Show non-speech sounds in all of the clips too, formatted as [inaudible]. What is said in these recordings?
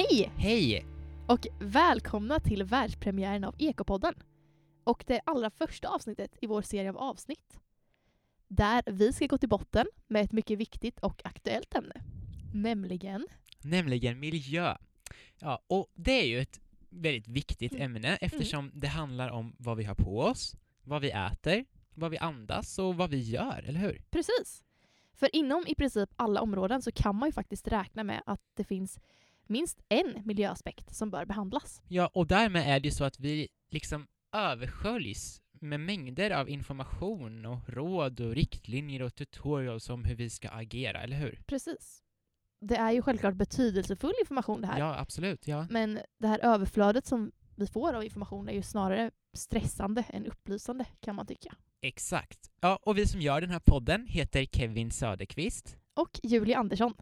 Hej Hej! och välkomna till världspremiären av Ekopodden. Och det allra första avsnittet i vår serie av avsnitt. Där vi ska gå till botten med ett mycket viktigt och aktuellt ämne. Nämligen Nämligen miljö. Ja, och det är ju ett väldigt viktigt Mm. ämne eftersom det handlar om vad vi har på oss, vad vi äter, vad vi andas och vad vi gör, eller hur? Precis. För inom i princip alla områden så kan man ju faktiskt räkna med att det finns minst en miljöaspekt som bör behandlas. Ja, och därmed är det ju så att vi liksom översköljs med mängder av information och råd och riktlinjer och tutorials om hur vi ska agera, eller hur? Precis. Det är ju självklart betydelsefull information det här. Ja, absolut, ja. Men det här överflödet som vi får av information är ju snarare stressande än upplysande kan man tycka. Exakt. Ja, och vi som gör den här podden heter Kevin Söderqvist. Och Julie Andersson.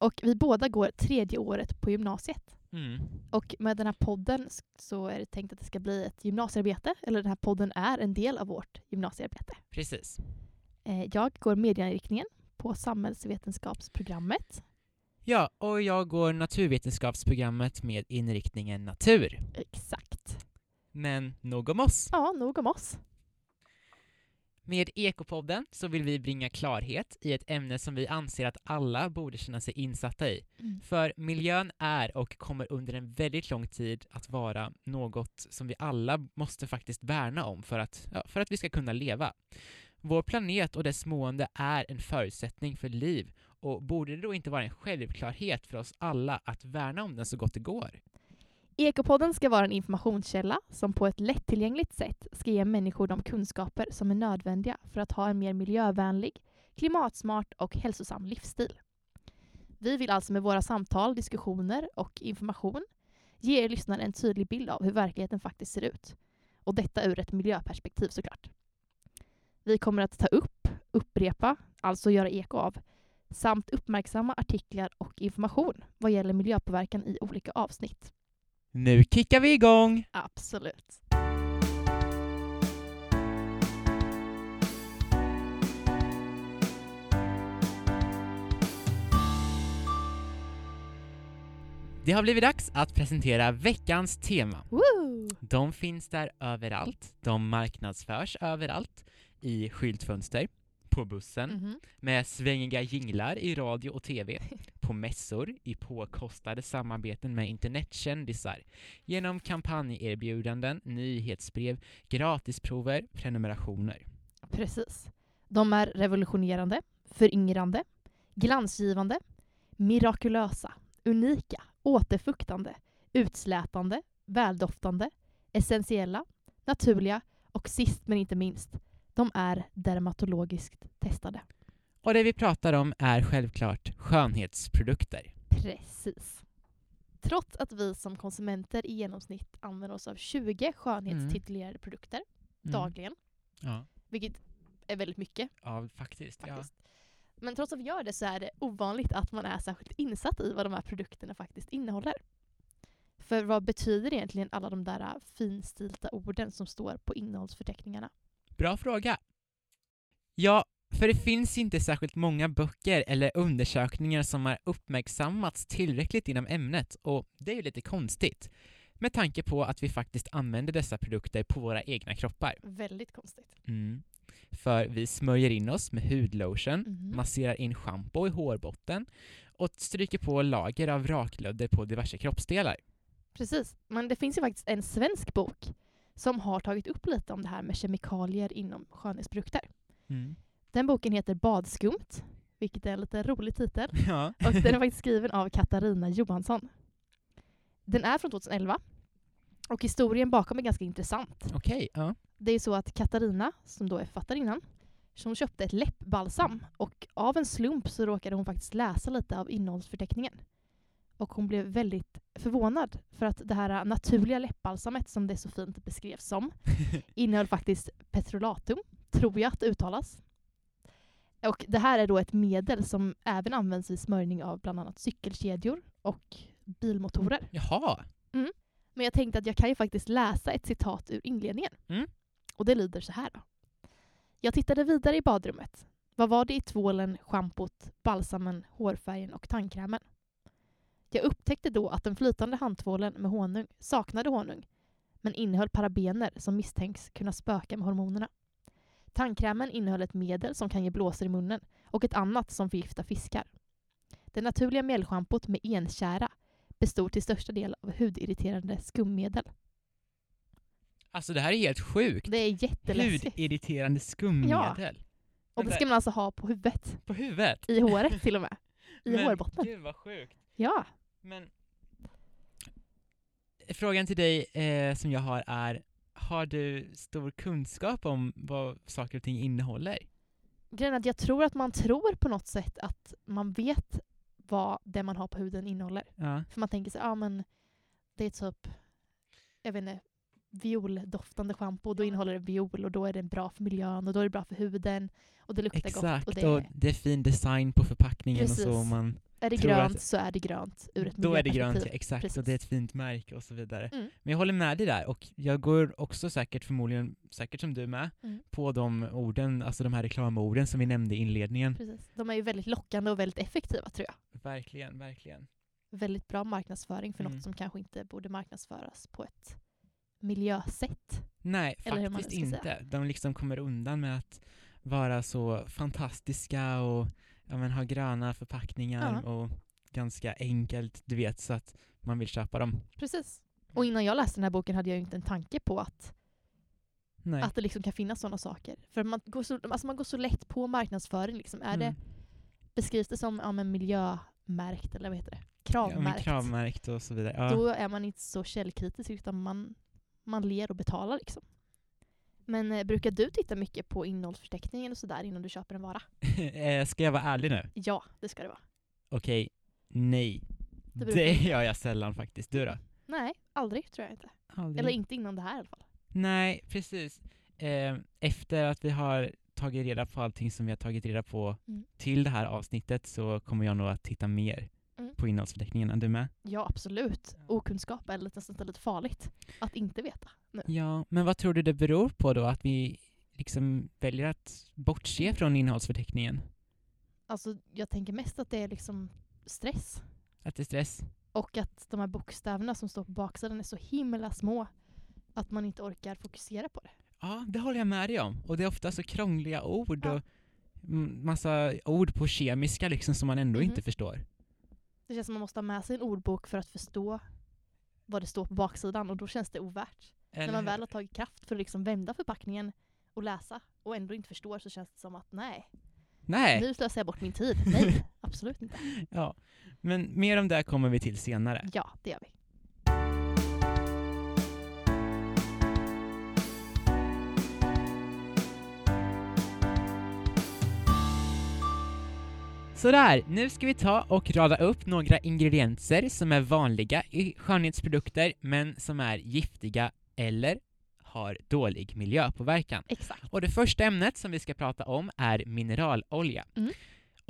Och vi båda går tredje året på gymnasiet. Mm. Och med den här podden så är det tänkt att det ska bli ett gymnasiearbete, eller den här podden är en del av vårt gymnasiearbete. Precis. Eh, Jag går medieinriktningen på samhällsvetenskapsprogrammet. Ja, och jag går naturvetenskapsprogrammet med inriktningen natur. Exakt. Men nog om oss. Ja, nog om oss. Med Ekopodden så vill vi bringa klarhet i ett ämne som vi anser att alla borde känna sig insatta i. För miljön är och kommer under en väldigt lång tid att vara något som vi alla måste faktiskt värna om för att, ja, för att vi ska kunna leva. Vår planet och dess mående är en förutsättning för liv och borde det då inte vara en självklarhet för oss alla att värna om den så gott det går? Ekopodden ska vara en informationskälla som på ett lättillgängligt sätt ska ge människor de kunskaper som är nödvändiga för att ha en mer miljövänlig, klimatsmart och hälsosam livsstil. Vi vill alltså med våra samtal, diskussioner och information ge er lyssnare en tydlig bild av hur verkligheten faktiskt ser ut. Och detta ur ett miljöperspektiv såklart. Vi kommer att ta upp, upprepa, alltså göra eko av, samt uppmärksamma artiklar och information vad gäller miljöpåverkan i olika avsnitt. Nu kickar vi igång! Absolut. Det har blivit dags att presentera veckans tema. Woo! De finns där överallt. De marknadsförs överallt. I skyltfönster, på bussen, Mhm. med svängiga jinglar i radio och TV, [laughs] på mässor, i påkostade samarbeten med internetkändisar, genom kampanjerbjudanden, nyhetsbrev, gratisprover, prenumerationer. Precis. De är revolutionerande, föryngrande, glansgivande, mirakulösa, unika, återfuktande, utslätande, väldoftande, essentiella, naturliga och sist men inte minst, de är dermatologiskt testade. Och det vi pratar om är självklart skönhetsprodukter. Precis. Trots att vi som konsumenter i genomsnitt använder oss av 20 skönhetstitulerade produkter Mm. dagligen, Ja, vilket är väldigt mycket ja faktiskt. Ja. faktiskt. Men trots att vi gör det så är det ovanligt att man är särskilt insatt i vad de här produkterna faktiskt innehåller. För vad betyder egentligen alla de där finstilta orden som står på innehållsförteckningarna? Bra fråga. Ja, för det finns inte särskilt många böcker eller undersökningar som har uppmärksammats tillräckligt inom ämnet och det är ju lite konstigt med tanke på att vi faktiskt använder dessa produkter på våra egna kroppar. Väldigt konstigt. Mm. För vi smörjer in oss med hudlotion, Mhm. masserar in schampo i hårbotten och stryker på lager av raklödder på diverse kroppsdelar. Precis. Men det finns ju faktiskt en svensk bok som har tagit upp lite om det här med kemikalier inom skönhetsprodukter. Mm. Den boken heter Badskumt, vilket är en lite rolig titel. Ja. Och den är faktiskt skriven av Katarina Johansson. Den är från 2011 och historien bakom är ganska intressant. Okej, ja. Det är så att Katarina, som då är författarinnan, som köpte ett läppbalsam och av en slump så råkade hon faktiskt läsa lite av innehållsförteckningen. Och hon blev väldigt förvånad för att det här naturliga läppbalsamet som det så fint beskrevs som [laughs] innehöll faktiskt petrolatum, tror jag att det uttalas. Och det här är då ett medel som även används vid smörjning av bland annat cykelkedjor och bilmotorer. Jaha. Men jag tänkte att jag kan ju faktiskt läsa ett citat ur inledningen. Mm. Och det lyder så här då. Jag tittade vidare i badrummet. Vad var det i tvålen, schampot, balsamen, hårfärgen och tandkrämen? Jag upptäckte då att den flytande handtvålen med honung saknade honung, men innehöll parabener som misstänks kunna spöka med hormonerna. Tandkrämen innehöll ett medel som kan ge blåsor i munnen och ett annat som förgiftar fiskar. Det naturliga mjällschampot med enkära bestod till största del av hudirriterande skummedel. Alltså det här är helt sjukt. Det är jätteläskigt. Hudirriterande skummedel. Och det ska man alltså ha på huvudet. På huvudet? I håret till och med. I Men hårbotten. Gud vad sjukt. Ja. Men frågan till dig eh, som jag har är, har du stor kunskap om vad saker och ting innehåller? Grejen är att jag tror att man tror på något sätt att man vet vad det man har på huden innehåller. Ja. För man tänker sig, ja men det är typ, jag vet inte, violdoftande schampo och då innehåller det viol och då är det bra för miljön och då är det bra för huden och det luktar Exakt, gott. och Och det, det, är fin design på förpackningen Precis. och så. Man, är det tror grönt att- så är det grönt ur ett då är det grönt, exakt, och Precis. det är ett fint märke och så vidare. Mm. Men jag håller med dig där, och jag går också säkert förmodligen, säkert som du med, Mm. på de orden, alltså de här reklamorden som vi nämnde i inledningen. Precis. De är ju väldigt lockande och väldigt effektiva tror jag. Verkligen, verkligen. Väldigt bra marknadsföring för Mm. något som kanske inte borde marknadsföras på ett miljösätt. Nej, Eller faktiskt ska säga. inte. De liksom kommer undan med att vara så fantastiska och ja, men, ha gröna förpackningar Ja. och ganska enkelt, du vet, så att man vill köpa dem. Precis. Och innan jag läste den här boken hade jag ju inte en tanke på att, Nej. att det liksom kan finnas sådana saker. För man går så, alltså man går så lätt på marknadsföring. Liksom. Är Mm. det, beskrivs det som ja, men miljömärkt eller vad heter det? ja, Kravmärkt. kravmärkt och så vidare. Ja. Då är man inte så källkritisk utan man, man ler och betalar. Liksom. Men eh, brukar du titta mycket på innehållsförteckningen och sådär innan du köper en vara? [laughs] Eh, Ska jag vara ärlig nu? Ja, det ska det vara. Okej, nej. Det Det gör jag sällan faktiskt. Du då? Nej, aldrig tror jag inte. Aldrig. Eller inte innan det här i alla fall. Nej, precis. Eh, efter att vi har tagit reda på allting som vi har tagit reda på Mm. till det här avsnittet så kommer jag nog att titta mer. På innehållsförteckningen. Är du med? Ja, absolut. Okunskap är lite, nästan lite farligt att inte veta. Nu. Ja, men vad tror du det beror på då att vi liksom väljer att Mm. bortse från innehållsförteckningen? Alltså, jag tänker mest att det är liksom stress. Att det är stress? Och att de här bokstäverna som står på baksidan är så himla små att man inte orkar fokusera på det. Ja, det håller jag med dig om. Och det är ofta så krångliga ord Ja. och mm, massa ord på kemiska liksom som man ändå Mhm. inte förstår. Det känns som man måste ha med sig en ordbok för att förstå vad det står på baksidan och då känns det ovärt. När Eller man hur? väl har tagit kraft för att liksom vända förpackningen och läsa och ändå inte förstår så känns det som att nej, Nej! nu slösar jag bort min tid. Nej, [laughs] absolut inte. Ja. Men mer om det kommer vi till senare. Ja, det gör vi. Sådär, nu ska vi ta och rada upp några ingredienser som är vanliga i skönhetsprodukter men som är giftiga eller har dålig miljöpåverkan. Exakt. Och det första ämnet som vi ska prata om är mineralolja. Mm.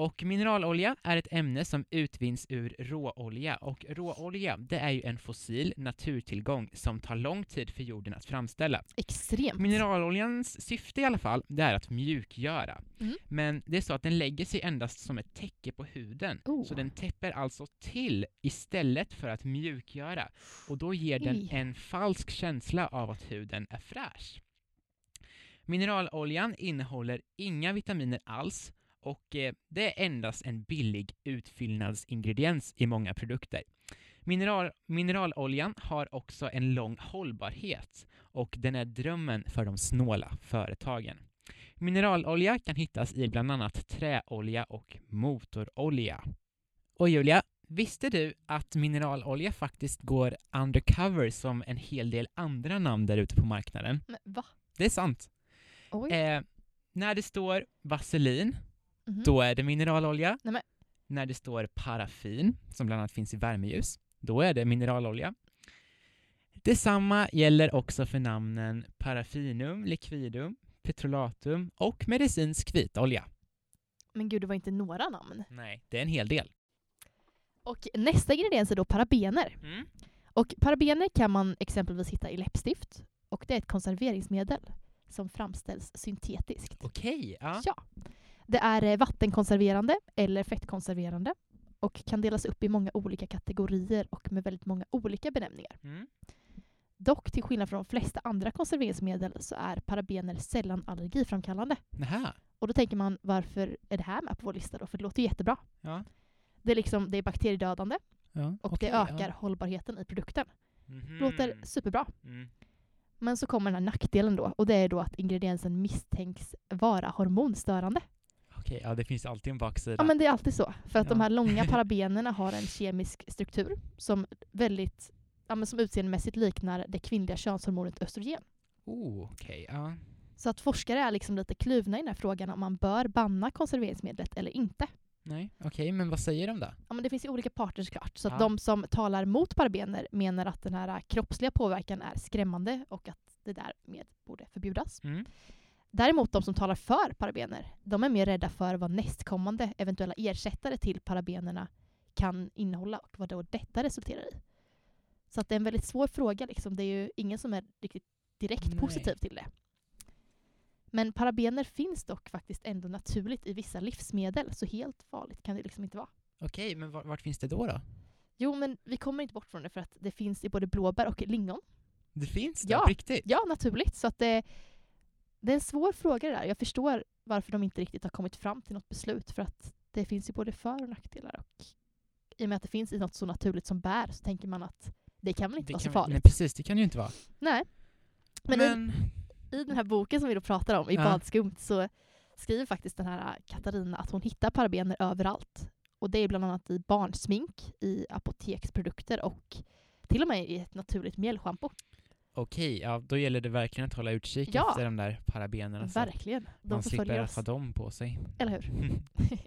Och mineralolja är ett ämne som utvinns ur råolja och råolja det är ju en fossil naturtillgång som tar lång tid för jorden att framställa. Extremt. Mineraloljans syfte i alla fall, det är att mjukgöra. Mm. Men det är så att den lägger sig endast som ett täcke på huden. Oh. Så den täpper alltså till istället för att mjukgöra. Och då ger den Oj. en falsk känsla av att huden är fräsch. Mineraloljan innehåller inga vitaminer alls och eh, det är endast en billig utfyllnadsingrediens i många produkter. Mineral, mineraloljan har också en lång hållbarhet och den är drömmen för de snåla företagen. Mineralolja kan hittas i bland annat träolja och motorolja. Och Julia, visste du att mineralolja faktiskt går undercover som en hel del andra namn där ute på marknaden? Men va? Det är sant. Eh, när det står vaselin, Mhm. då är det mineralolja. Nej, När det står paraffin, som bland annat finns i värmeljus, då är det mineralolja. Detsamma gäller också för namnen paraffinum, liquidum, petrolatum och medicinsk vitolja. Men gud, det var inte några namn. Nej, det är en hel del. Och nästa ingrediens är då parabener. Mm. Och parabener kan man exempelvis hitta i läppstift. Och det är ett konserveringsmedel som framställs syntetiskt. Okej, ja. Ja. Det är eh, vattenkonserverande eller fettkonserverande. och kan delas upp i många olika kategorier och med väldigt många olika benämningar. Mm. Dock till skillnad från de flesta andra konserveringsmedel så är parabener sällan allergiframkallande. Nähä. Och då tänker man varför är det här med på vår lista då? För det låter ju jättebra. Ja. Det är, liksom, det är bakteriedödande ja. och okej, det ökar Ja. hållbarheten i produkten. Mhm. Låter superbra. Mm. Men så kommer den här nackdelen då och det är då att ingrediensen misstänks vara hormonstörande. Okej, ja det finns alltid en baksida. Ja men det är alltid så. För att de Ja. här långa [laughs] parabenerna har en kemisk struktur som väldigt ja, men som utseendemässigt liknar det kvinnliga könshormonet östrogen. Oh, okej, ja. Så att forskare är liksom lite kluvna i den här frågan om man bör banna konserveringsmedlet eller inte. Nej, okej, men vad säger de då? Ja, men det finns ju olika parter såklart. Så att Ja. de som talar mot parabener menar att den här kroppsliga påverkan är skrämmande och att det därmed borde förbjudas. Mm. Däremot de som talar för parabener, de är mer rädda för vad nästkommande eventuella ersättare till parabenerna kan innehålla och vad då detta resulterar i. Så att det är en väldigt svår fråga. Liksom. Det är ju ingen som är riktigt direkt Nej. positiv till det. Men parabener finns dock faktiskt ändå naturligt i vissa livsmedel, så helt farligt kan det liksom inte vara. Okej, men var, vart finns det då då? Jo, men vi kommer inte bort från det för att det finns i både blåbär och lingon. Det finns det? Ja. Riktigt? Ja, naturligt. Så att det, det är en svår fråga det där. Jag förstår varför de inte riktigt har kommit fram till något beslut för att det finns ju både för och nackdelar. Och I och med att det finns i något så naturligt som bär så tänker man att det kan väl inte Det vara så farligt. nej, precis, det kan ju inte vara. Nej. Men, Men, I, i den här boken som vi då pratar om, i Ja. Badskumt, så skriver faktiskt den här Katarina att hon hittar parabener överallt. Och det är bland annat i barnsmink, i apoteksprodukter och till och med i ett naturligt mjällschampo. Okej, ja, då gäller det verkligen att hålla utkik Ja. efter de där parabenerna så att Verkligen. De man slipper förföljer att oss. ha dem på sig. Eller hur? [laughs]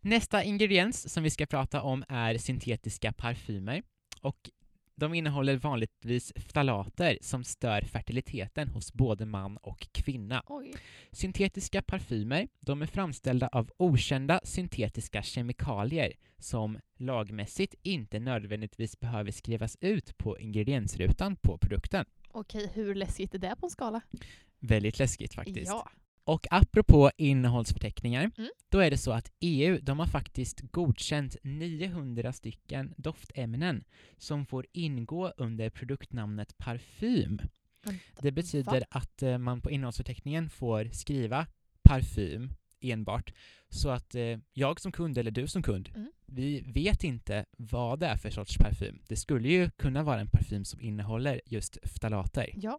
Nästa ingrediens som vi ska prata om är syntetiska parfymer. Och de innehåller vanligtvis ftalater som stör fertiliteten hos både man och kvinna. Oj. Syntetiska parfymer de är framställda av okända syntetiska kemikalier som lagmässigt inte nödvändigtvis behöver skrivas ut på ingrediensrutan på produkten. Okej, hur läskigt är det på en skala? Väldigt läskigt faktiskt. Ja. Och apropå innehållsförteckningar, Mm. då är det så att EU, de har faktiskt godkänt 900 stycken doftämnen som får ingå under produktnamnet parfym. Vänta, Det betyder va? att eh, man på innehållsförteckningen får skriva parfym enbart, så att eh, jag som kund eller du som kund, Mm. vi vet inte vad det är för sorts parfym. Det skulle ju kunna vara en parfym som innehåller just ftalater. Ja,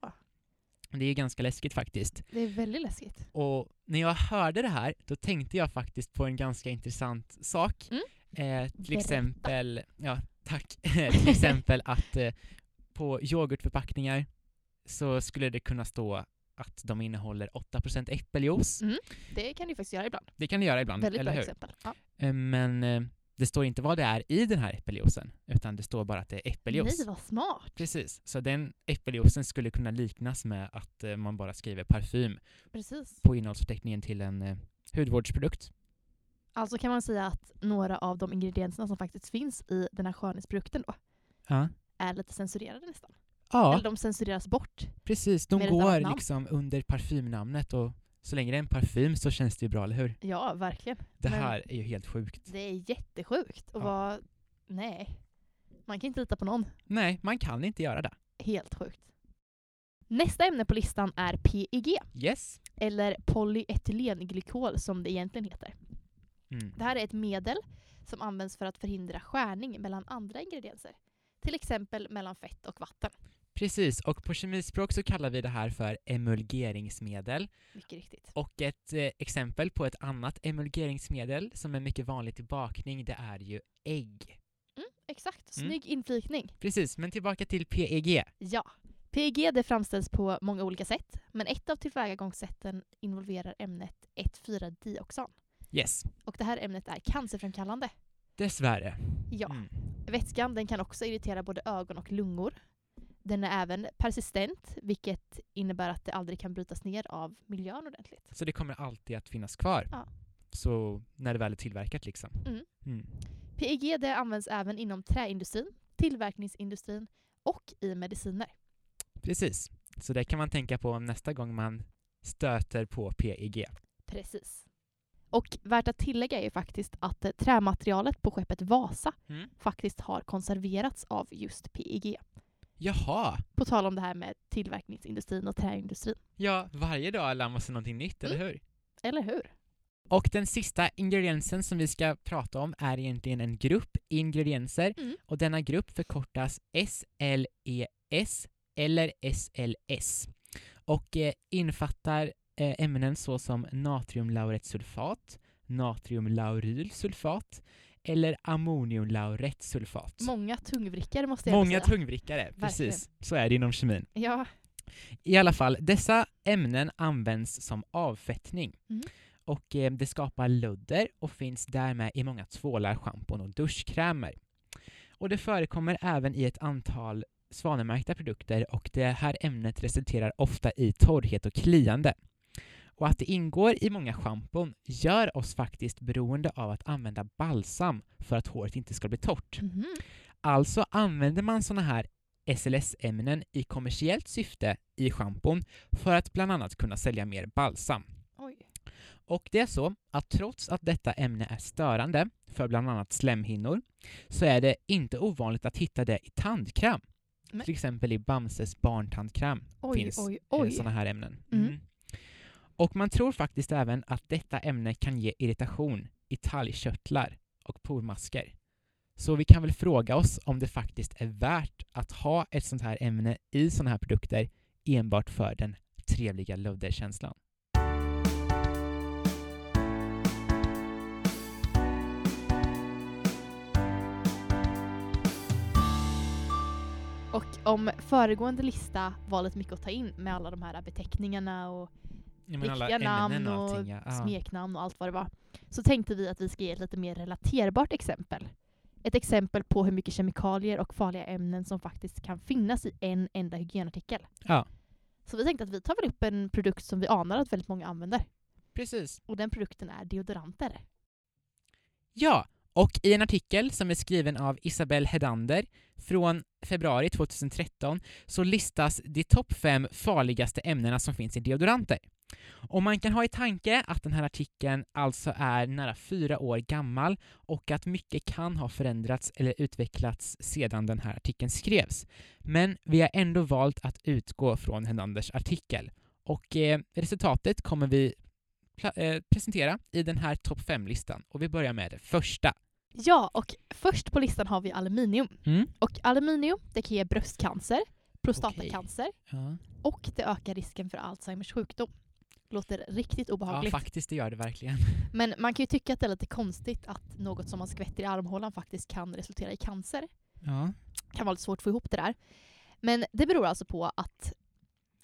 Det är ju ganska läskigt faktiskt. det är väldigt läskigt. Och när jag hörde det här, då tänkte jag faktiskt på en ganska intressant sak. Mm. Eh, till Berätta. exempel, ja tack, [laughs] till [laughs] exempel att eh, på yoghurtförpackningar så skulle det kunna stå att de innehåller 8% äppeljuice. Mm. Det kan du faktiskt göra ibland. Det kan det göra ibland, Väldigt eller bra hur? exempel. Ja. Eh, men eh, det står inte vad det är i den här äppeljuicen, utan det står bara att det är äppeljuice. Nej, vad smart. Precis, så den äppeljuicen skulle kunna liknas med att eh, man bara skriver parfym Precis. på innehållsförteckningen till en eh, hudvårdsprodukt. Alltså kan man säga att några av de ingredienserna som faktiskt finns i den här skönhetsprodukten då Ja. är lite censurerade nästan. Ja, Eller de censureras bort. precis. De går liksom under parfymnamnet och så länge det är en parfym så känns det ju bra, eller hur? Ja, verkligen. Det Men- här är ju helt sjukt. Det är jättesjukt. Och Ja. vad... Nej. Man kan inte lita på någon. Nej, man kan inte göra det. Helt sjukt. Nästa ämne på listan är PEG, Yes. eller polyetylenglykol som det egentligen heter. Mm. Det här är ett medel som används för att förhindra skärning mellan andra ingredienser. Till exempel mellan fett och vatten. Precis, och på kemispråk så kallar vi det här för emulgeringsmedel. Mycket riktigt. Och ett eh, exempel på ett annat emulgeringsmedel som är mycket vanligt i bakning, det är ju ägg. Mm, exakt. Mm. Snygg inflikning. Precis, men tillbaka till PEG. Ja. PEG det framställs på många olika sätt, men ett av tillvägagångssätten involverar ämnet 1,4-dioxan. Yes, Och det här ämnet är cancerframkallande. dessvärre. Ja. Mm. Vätskan den kan också irritera både ögon och lungor. Den är även persistent, vilket innebär att det aldrig kan brytas ner av miljön ordentligt. Så det kommer alltid att finnas kvar. Ja. Så när det väl är tillverkat liksom. Mm. Mm. PEG används även inom träindustrin, tillverkningsindustrin och i mediciner. Precis. Så det kan man tänka på nästa gång man stöter på PEG. Precis. Och värt att tillägga är ju faktiskt att trämaterialet på skeppet Vasa Mm. faktiskt har konserverats av just PEG. Jaha! På tal om det här med tillverkningsindustrin och träindustrin. Ja, varje dag lär man sig någonting nytt, eller hur? Eller hur? Och den sista ingrediensen som vi ska prata om är egentligen en grupp ingredienser Mm. och denna grupp förkortas SLES eller SLS och eh, infattar eh, ämnen såsom natriumlauretsulfat, natriumlaurylsulfat eller ammoniumlauretsulfat. Många tungvrickare måste jag Många säga. tungvrickare, precis. Så är det inom kemin. Ja. I alla fall, dessa ämnen används som avfettning. Mm. Och eh, det skapar ludder och finns därmed i många tvålar, schampon och duschkrämer. Och det förekommer även i ett antal svanemärkta produkter och det här ämnet resulterar ofta i torrhet och kliande. Och att det ingår i många schampon gör oss faktiskt beroende av att använda balsam för att håret inte ska bli torrt. Mhm. Alltså använder man sådana här SLS-ämnen i kommersiellt syfte i schampon för att bland annat kunna sälja mer balsam. Oj. Och det är så att trots att detta ämne är störande för bland annat slemhinnor så är det inte ovanligt att hitta det i tandkräm. Men- Till exempel i Bamses barntandkräm Oj, finns oj, oj. sådana här ämnen. Mm. Och man tror faktiskt även att detta ämne kan ge irritation i talgkörtlar och pormasker. Så vi kan väl fråga oss om det faktiskt är värt att ha ett sånt här ämne i såna här produkter enbart för den trevliga lödderkänslan. Och om föregående lista var lite mycket att ta in med alla de här beteckningarna och alla riktiga namn och och allting. Ja. Ja. smeknamn och allt vad det var, så tänkte vi att vi ska ge ett lite mer relaterbart exempel. Ett exempel på hur mycket kemikalier och farliga ämnen som faktiskt kan finnas i en enda hygienartikel. Ja. Så vi tänkte att vi tar väl upp en produkt som vi anar att väldigt många använder. Precis. Och den produkten är deodoranter. Ja, och i en artikel som är skriven av Isabelle Hedander från februari 2013 så listas de topp fem farligaste ämnena som finns i deodoranter. Och man kan ha i tanke att den här artikeln alltså är nära fyra år gammal och att mycket kan ha förändrats eller utvecklats sedan den här artikeln skrevs. Men vi har ändå valt att utgå från Hernanders artikel. Och eh, resultatet kommer vi eh, presentera i den här topp fem-listan. Och vi börjar med det första. Ja, och först på listan har vi aluminium. Mm. Och aluminium det kan ge bröstcancer, prostatacancer Ja. och det ökar risken för Alzheimers sjukdom. Låter riktigt ja, obehagligt. faktiskt det gör det verkligen. Men man kan ju tycka att det är lite konstigt att något som man skvätter i armhålan faktiskt kan resultera i cancer. Ja. kan vara lite svårt att få ihop det där. Men det beror alltså på att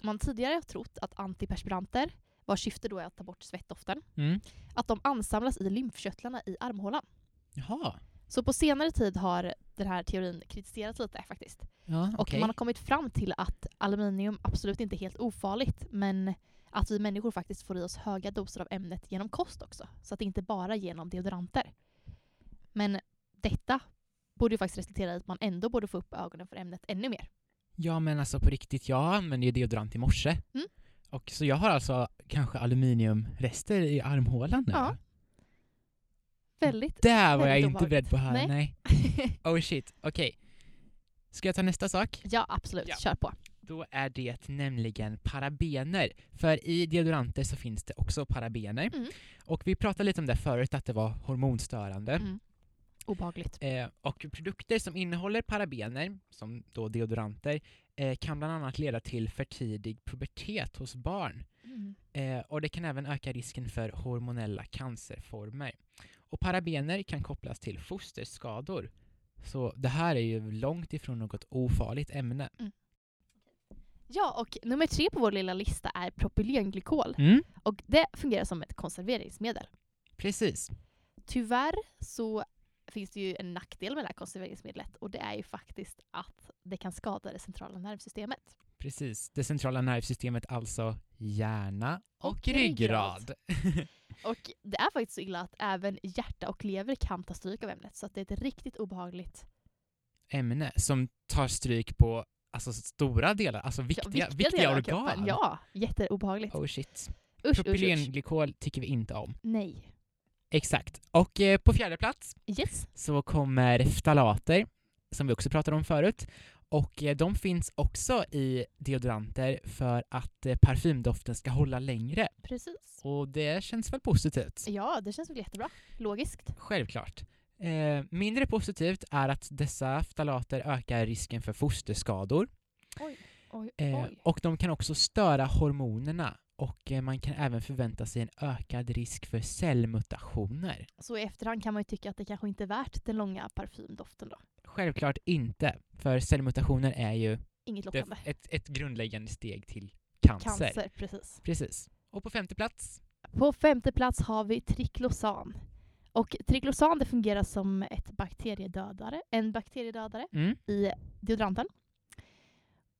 man tidigare har trott att antiperspiranter, vars syfte då är att ta bort svettdoften, Mm. att de ansamlas i lymfkörtlarna i armhålan. Jaha. Så på senare tid har den här teorin kritiserats lite faktiskt. Ja, Och okej. man har kommit fram till att aluminium absolut inte är helt ofarligt, men att vi människor faktiskt får i oss höga doser av ämnet genom kost också. Så att det inte bara genom deodoranter. Men detta borde ju faktiskt resultera i att man ändå borde få upp ögonen för ämnet ännu mer. Ja, men alltså på riktigt, jag använde ju deodorant i morse. Mm. Och så jag har alltså kanske aluminiumrester i armhålan nu. Ja. Väldigt. Där var jag inte beredd på att höra. Nej. Nej. [laughs] Oh shit, okej. Ska jag ta nästa sak? ja, absolut. Ja. Kör på. Då är det nämligen parabener. För i deodoranter så finns det också parabener. Mm. Och vi pratade lite om det förut, att det var hormonstörande. Mm. Obehagligt. Eh, och produkter som innehåller parabener, som då deodoranter, eh, kan bland annat leda till för tidig pubertet hos barn. Mm. Eh, och det kan även öka risken för hormonella cancerformer. Och parabener kan kopplas till fosterskador. Så det här är ju långt ifrån något ofarligt ämne. Ja, och nummer tre på vår lilla lista är propylenglykol. Mm, Och det fungerar som ett konserveringsmedel. precis. Tyvärr så finns det ju en nackdel med det här konserveringsmedlet och det är ju faktiskt att det kan skada det centrala nervsystemet. Precis. Det centrala nervsystemet, alltså hjärna och, Och ryggrad. [laughs] Och det är faktiskt så illa att även hjärta och lever kan ta stryk av ämnet så att det är ett riktigt obehagligt ämne som tar stryk på alltså, stora delar, alltså viktiga, ja, viktiga, av organ. Ja, jätteobehagligt. Oh shit. Usch. Propylenglykol tycker vi inte om. Nej. Exakt. Och eh, på fjärde plats Yes. så kommer ftalater, som vi också pratade om förut. Och eh, de finns också i deodoranter för att eh, parfymdoften ska hålla längre. Precis. Och det känns väl positivt? Ja, det känns väl jättebra. Logiskt. Självklart. Eh, mindre positivt är att dessa ftalater ökar risken för fosterskador. Oj, oj, Eh, oj. och de kan också störa hormonerna och eh, man kan även förvänta sig en ökad risk för cellmutationer. Så i efterhand kan man ju tycka att det kanske inte är värt den långa parfymdoften då. Självklart inte, för cellmutationer är ju Inget lockande. ett, ett grundläggande steg till cancer. Cancer, precis. Precis. Och på femte plats? På femte plats har vi triklosan. Och triklosan det fungerar som ett bakteriedödare, en bakteriedödare Mm. i deodoranten.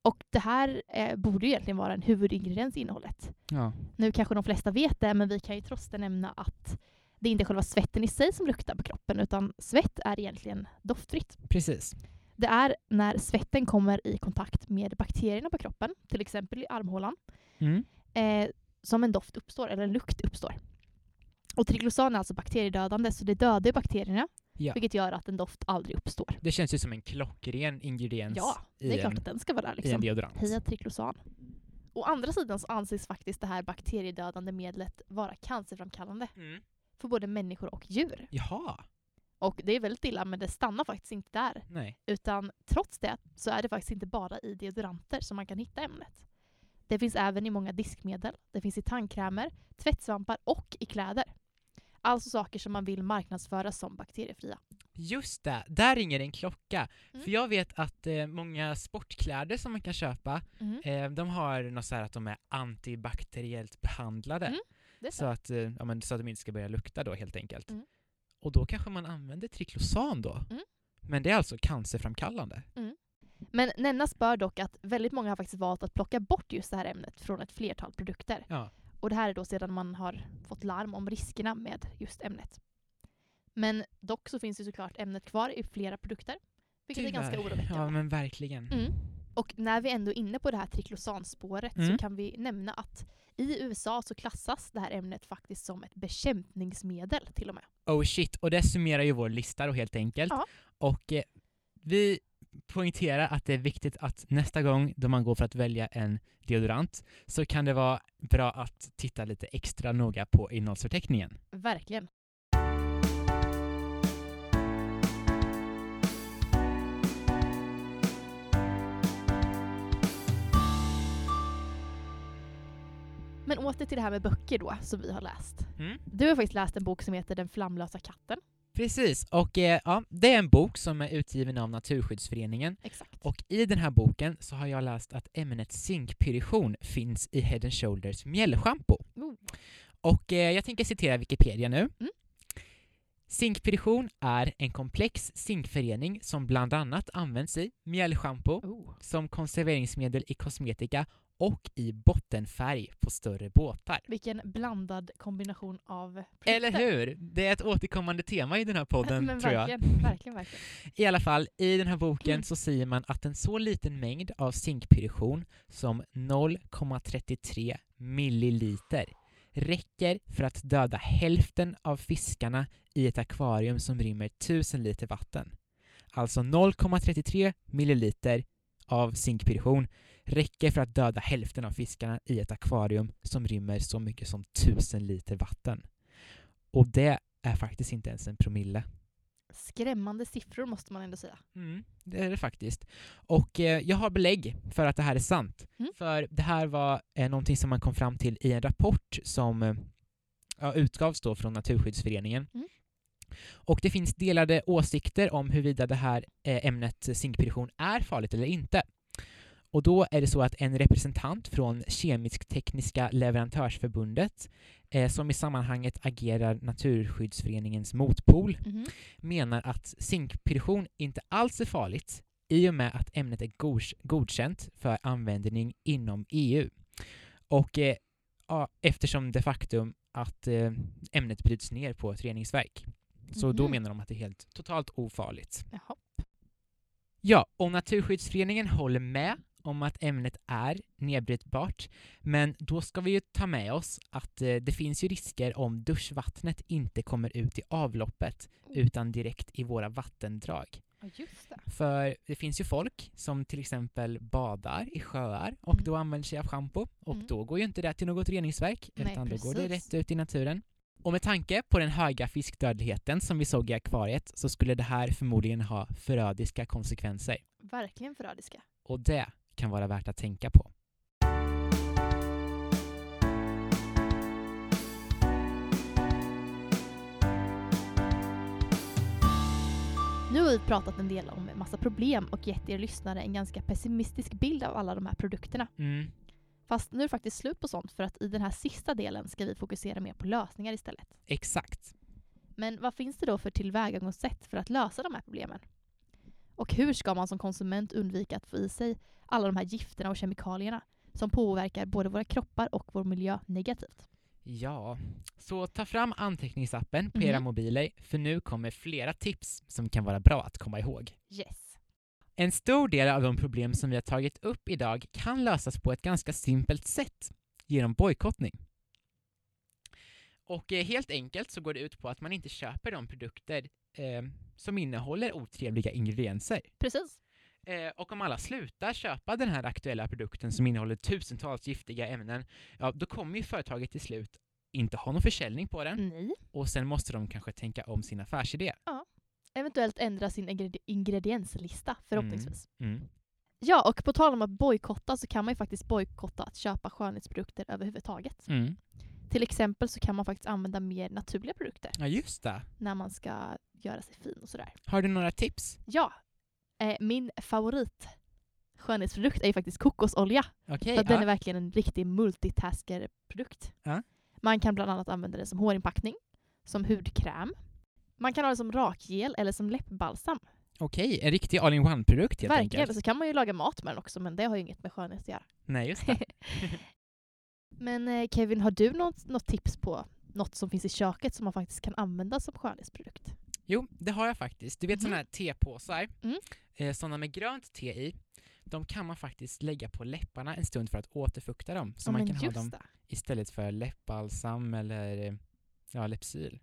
Och det här eh, borde ju egentligen vara en huvudingrediens i innehållet. Ja. Nu kanske de flesta vet det, men vi kan ju trots det nämna att det är inte själva svetten i sig som luktar på kroppen, utan svett är egentligen doftfritt. Precis. Det är när svetten kommer i kontakt med bakterierna på kroppen, till exempel i armhålan, Mm. eh, som en doft uppstår, eller en lukt uppstår. Och triklosan är alltså bakteriedödande, så det dödar bakterierna, Ja. vilket gör att en doft aldrig uppstår. Det känns ju som en klockren ingrediens Ja, det är klart en, att den ska vara där. i en Liksom. deodorant. Heja triklosan. Å andra sidan så anses faktiskt det här bakteriedödande medlet vara cancerframkallande Mm. för både människor och djur. Jaha. Och det är väldigt illa, men det stannar faktiskt inte där. Nej. Utan trots det så är det faktiskt inte bara i deodoranter som man kan hitta ämnet. Det finns även i många diskmedel, det finns i tandkrämer, tvättsvampar och i kläder. Alltså saker som man vill marknadsföra som bakteriefria. Just det, där ringer en klocka. Mm. För jag vet att eh, många sportkläder som man kan köpa, Mm. eh, de har något så här att de är antibakteriellt behandlade. Mm, så, så. att, eh, ja, men, så att de inte ska börja lukta då helt enkelt. Mm. Och då kanske man använder triklosan då. Mm. Men det är alltså cancerframkallande. Men nämnas bör dock att väldigt många har faktiskt valt att plocka bort just det här ämnet från ett flertal produkter. Ja. Och det här är då sedan man har fått larm om riskerna med just ämnet. Men dock så finns det såklart ämnet kvar i flera produkter. Vilket är ganska Tyvärr. oroväckande. Ja men verkligen. Mm. Och när vi ändå är inne på det här triklosanspåret Mm. så kan vi nämna att i USA så klassas det här ämnet faktiskt som ett bekämpningsmedel till och med. Oh shit, och det summerar ju vår lista då helt enkelt. Ja. Och eh, vi poängterar att det är viktigt att nästa gång då man går för att välja en deodorant så kan det vara bra att titta lite extra noga på innehållsförteckningen. Verkligen. Men åter till det här med böcker då, som vi har läst. Mm. Du har faktiskt läst en bok som heter Den flamlösa katten. Precis, och eh, ja, det är en bok som är utgiven av Naturskyddsföreningen Exakt. och i den här boken så har jag läst att ämnet zinkpyrition finns i Head Shoulders mjällschampo. Oh. Och eh, jag tänker citera Wikipedia nu. Mm. Zinkpyrition är en komplex zinkförening som bland annat används i mjällschampo, Oh. som konserveringsmedel i kosmetika och i bottenfärg på större båtar. Vilken blandad kombination av produkter. Eller hur? Det är ett återkommande tema i den här podden, [laughs] Men tror jag. verkligen, verkligen, verkligen. [laughs] I alla fall, i den här boken Mm. så säger man att en så liten mängd av zinkpyrition som 0,33 milliliter räcker för att döda hälften av fiskarna i ett akvarium som rymmer 1000 liter vatten. Alltså 0,33 milliliter av zinkpyrition räcker för att döda hälften av fiskarna i ett akvarium som rymmer så mycket som 1000 liter vatten. Och det är faktiskt inte ens en promille. Skrämmande siffror måste man ändå säga. Mm, det är det faktiskt. Och eh, jag har belägg för att det här är sant. Mm. För det här var eh, någonting som man kom fram till i en rapport som eh, utgavs då från Naturskyddsföreningen. Mm. Och det finns delade åsikter om huruvida det här eh, ämnet zinkpyrition är farligt eller inte. Och då är det så att en representant från Kemisk-tekniska leverantörsförbundet, eh, som i sammanhanget agerar Naturskyddsföreningens motpol, Mhm. menar att zinkpyrition inte alls är farligt i och med att ämnet är godkänt för användning inom EU. Och eh, eftersom det faktum att eh, ämnet bryts ner på ett reningsverk. Så då Mhm. menar de att det är helt totalt ofarligt. Jaha. Ja, och Naturskyddsföreningen håller med om att ämnet är nedbrytbart, men då ska vi ju ta med oss att eh, det finns ju risker om duschvattnet inte kommer ut i avloppet utan direkt i våra vattendrag. Det. För det finns ju folk som till exempel badar i sjöar och Mm. då använder sig av schampo och Mm. då går ju inte det till något reningsverk Nej, utan då går det precis. rätt ut i naturen. Och med tanke på den höga fiskdödligheten som vi såg i akvariet så skulle det här förmodligen ha förödiska konsekvenser. Verkligen förrädiska. Och det kan vara värt att tänka på. Nu har vi pratat en del om en massa problem och gett er lyssnare en ganska pessimistisk bild av alla de här produkterna. Mm. Fast nu är det faktiskt slut på sånt för att i den här sista delen ska vi fokusera mer på lösningar istället. Exakt. Men vad finns det då för tillvägagångssätt för att lösa de här problemen? Och hur ska man som konsument undvika att få i sig alla de här gifterna och kemikalierna som påverkar både våra kroppar och vår miljö negativt? Ja, så ta fram anteckningsappen på era Mhm. mobiler för nu kommer flera tips som kan vara bra att komma ihåg. Yes. En stor del av de problem som vi har tagit upp idag kan lösas på ett ganska simpelt sätt, genom bojkottning. Och eh, helt enkelt så går det ut på att man inte köper de produkter eh, som innehåller otrevliga ingredienser. Precis. Eh, och om alla slutar köpa den här aktuella produkten som innehåller tusentals giftiga ämnen, ja då kommer ju företaget till slut inte ha någon försäljning på den Nej. och sen måste de kanske tänka om sin affärsidé. Eventuellt ändra sin ingredi- ingredienslista förhoppningsvis. Mm. Ja, och på tal om att bojkotta så kan man ju faktiskt bojkotta att köpa skönhetsprodukter överhuvudtaget. Mm. Till exempel så kan man faktiskt använda mer naturliga produkter Ja, just det. när man ska göra sig fin och sådär. Har du några tips? Ja, eh, min favorit skönhetsprodukt är ju faktiskt kokosolja. Okej, För att den ja. är verkligen en riktig multitasker-produkt. Ja. Man kan bland annat använda den som hårinpackning, som hudkräm. Man kan ha den som rakgel eller som läppbalsam. Okej, en riktig all-in-one-produkt helt Verkligen. enkelt. Så kan man ju laga mat med den också, men det har ju inget med skönhet att göra. Nej, just det. [laughs] Men eh, Kevin, har du något, något tips på något som finns i köket som man faktiskt kan använda som skönhetsprodukt? Jo, det har jag faktiskt. Du vet Mhm. sådana här tepåsar, Mm. eh, sådana med grönt te i, de kan man faktiskt lägga på läpparna en stund för att återfukta dem. Så Ja, man kan ha dem det. istället för läppbalsam eller ja, Lypsyl.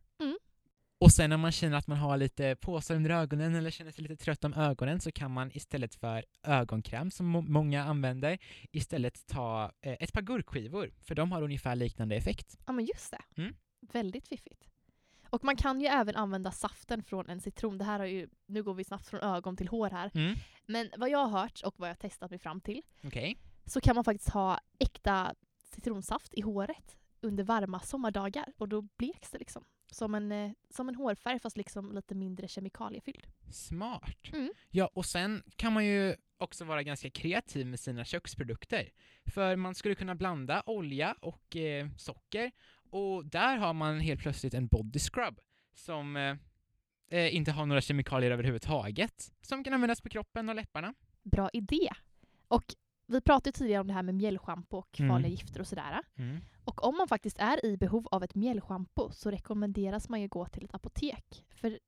Och sen om man känner att man har lite påsar under ögonen eller känner sig lite trött om ögonen så kan man istället för ögonkräm som må- många använder istället ta eh, ett par gurkskivor för de har ungefär liknande effekt. Ja, men just det. Mm. Väldigt fiffigt. Och man kan ju även använda saften från en citron. Det här har ju, nu går vi snabbt från ögon till hår här. Mm. Men vad jag har hört och vad jag har testat mig fram till Okej. så kan man faktiskt ha äkta citronsaft i håret under varma sommardagar och då bleks det liksom. Som en, eh, som en hårfärg fast liksom lite mindre kemikaliefylld. Smart. Mm. Ja, och sen kan man ju också vara ganska kreativ med sina köksprodukter. För man skulle kunna blanda olja och eh, socker och där har man helt plötsligt en body scrub som eh, eh, inte har några kemikalier överhuvudtaget som kan användas på kroppen och läpparna. Bra idé! Och vi pratade tidigare om det här med mjällschampo och Mm. farliga gifter och sådär. Och om man faktiskt är i behov av ett mjällschampo så rekommenderas man ju gå till ett apotek. För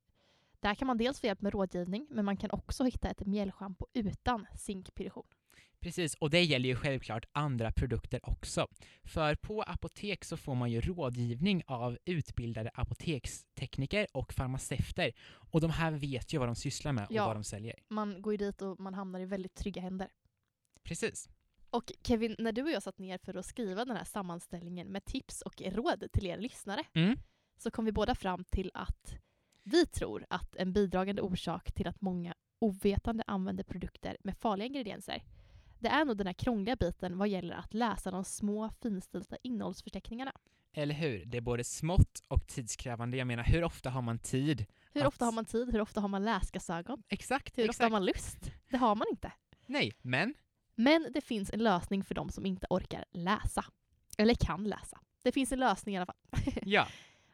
där kan man dels få hjälp med rådgivning men man kan också hitta ett mjällschampo utan zinkpyrution. Precis, och det gäller ju självklart andra produkter också. För på apotek så får man ju rådgivning av utbildade apotekstekniker och farmaceuter. Och de här vet ju vad de sysslar med och Ja. vad de säljer. Man går ju dit och man hamnar i väldigt trygga händer. Precis. Och Kevin, när du och jag satt ner för att skriva den här sammanställningen med tips och råd till er lyssnare Mm. så kom vi båda fram till att vi tror att en bidragande orsak till att många ovetande använder produkter med farliga ingredienser det är nog den här krångliga biten vad gäller att läsa de små finstilta innehållsförteckningarna. Eller hur? Det är både smått och tidskrävande. Jag menar, hur ofta har man tid? Hur Att- ofta har man tid? Hur ofta har man läsglasögon? Exakt, Hur ofta exakt. har man lust? Det har man inte. Nej, men Men det finns en lösning för de som inte orkar läsa. Eller kan läsa. Det finns en lösning i alla fall. [laughs] ja,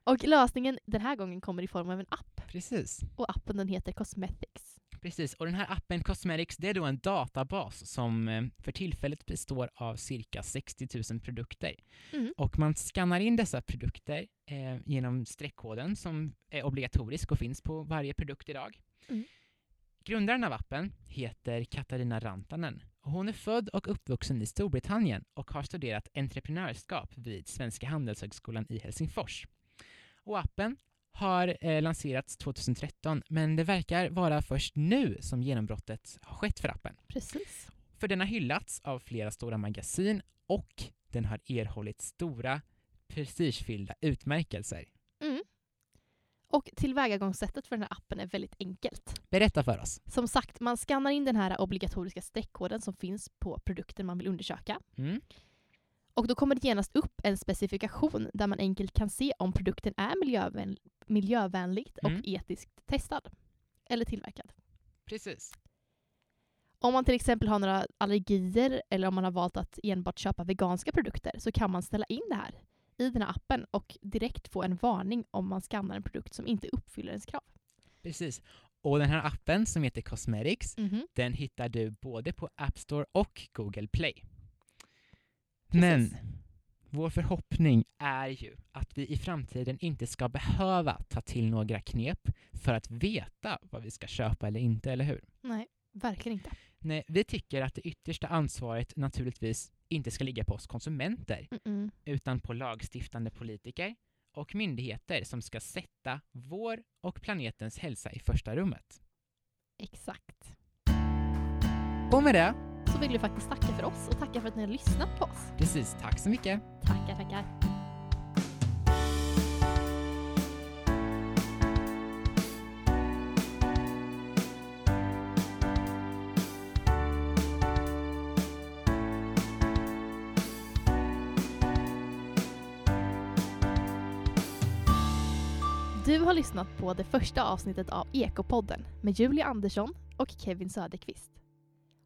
Och lösningen den här gången kommer i form av en app. precis. Och appen den heter Cosmetics. Precis, och den här appen Cosmetics, det är då en databas som eh, för tillfället består av cirka 60 000 produkter. Mm. Och man skannar in dessa produkter eh, genom streckkoden som är obligatorisk och finns på varje produkt idag. Mm. Grundaren av appen heter Katarina Rantanen Hon är född och uppvuxen i Storbritannien och har studerat entreprenörskap vid Svenska Handelshögskolan i Helsingfors. Och appen har eh, lanserats 2013, men det verkar vara först nu som genombrottet har skett för appen. Precis. För den har hyllats av flera stora magasin och den har erhållit stora prestigefyllda utmärkelser. Mm. Och tillvägagångssättet för den här appen är väldigt enkelt. Berätta för oss. Som sagt, man skannar in den här obligatoriska streckkoden som finns på produkten man vill undersöka. Mm. Och då kommer det genast upp en specifikation där man enkelt kan se om produkten är miljövän miljövänligt och Mm. etiskt testad. Eller tillverkad. Precis. Om man till exempel har några allergier eller om man har valt att enbart köpa veganska produkter så kan man ställa in det här i den här appen och direkt få en varning om man skannar en produkt som inte uppfyller ens krav. Precis. Och den här appen som heter Cosmetics, Mhm. den hittar du både på App Store och Google Play. Precis. Men vår förhoppning är ju att vi i framtiden inte ska behöva ta till några knep för att veta vad vi ska köpa eller inte, eller hur? Nej, verkligen inte. Nej, vi tycker att det yttersta ansvaret naturligtvis inte ska ligga på oss konsumenter, Mm-mm. utan på lagstiftande politiker och myndigheter som ska sätta vår och planetens hälsa i första rummet. Exakt. Och med det, Så vill vi faktiskt tacka för oss och tacka för att ni har lyssnat på oss. precis, tack så mycket. Tackar, tackar. Lyssnat på det första avsnittet av Ekopodden med Julia Andersson och Kevin Söderqvist.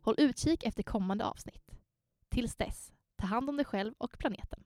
Håll utkik efter kommande avsnitt. Tills dess, ta hand om dig själv och planeten.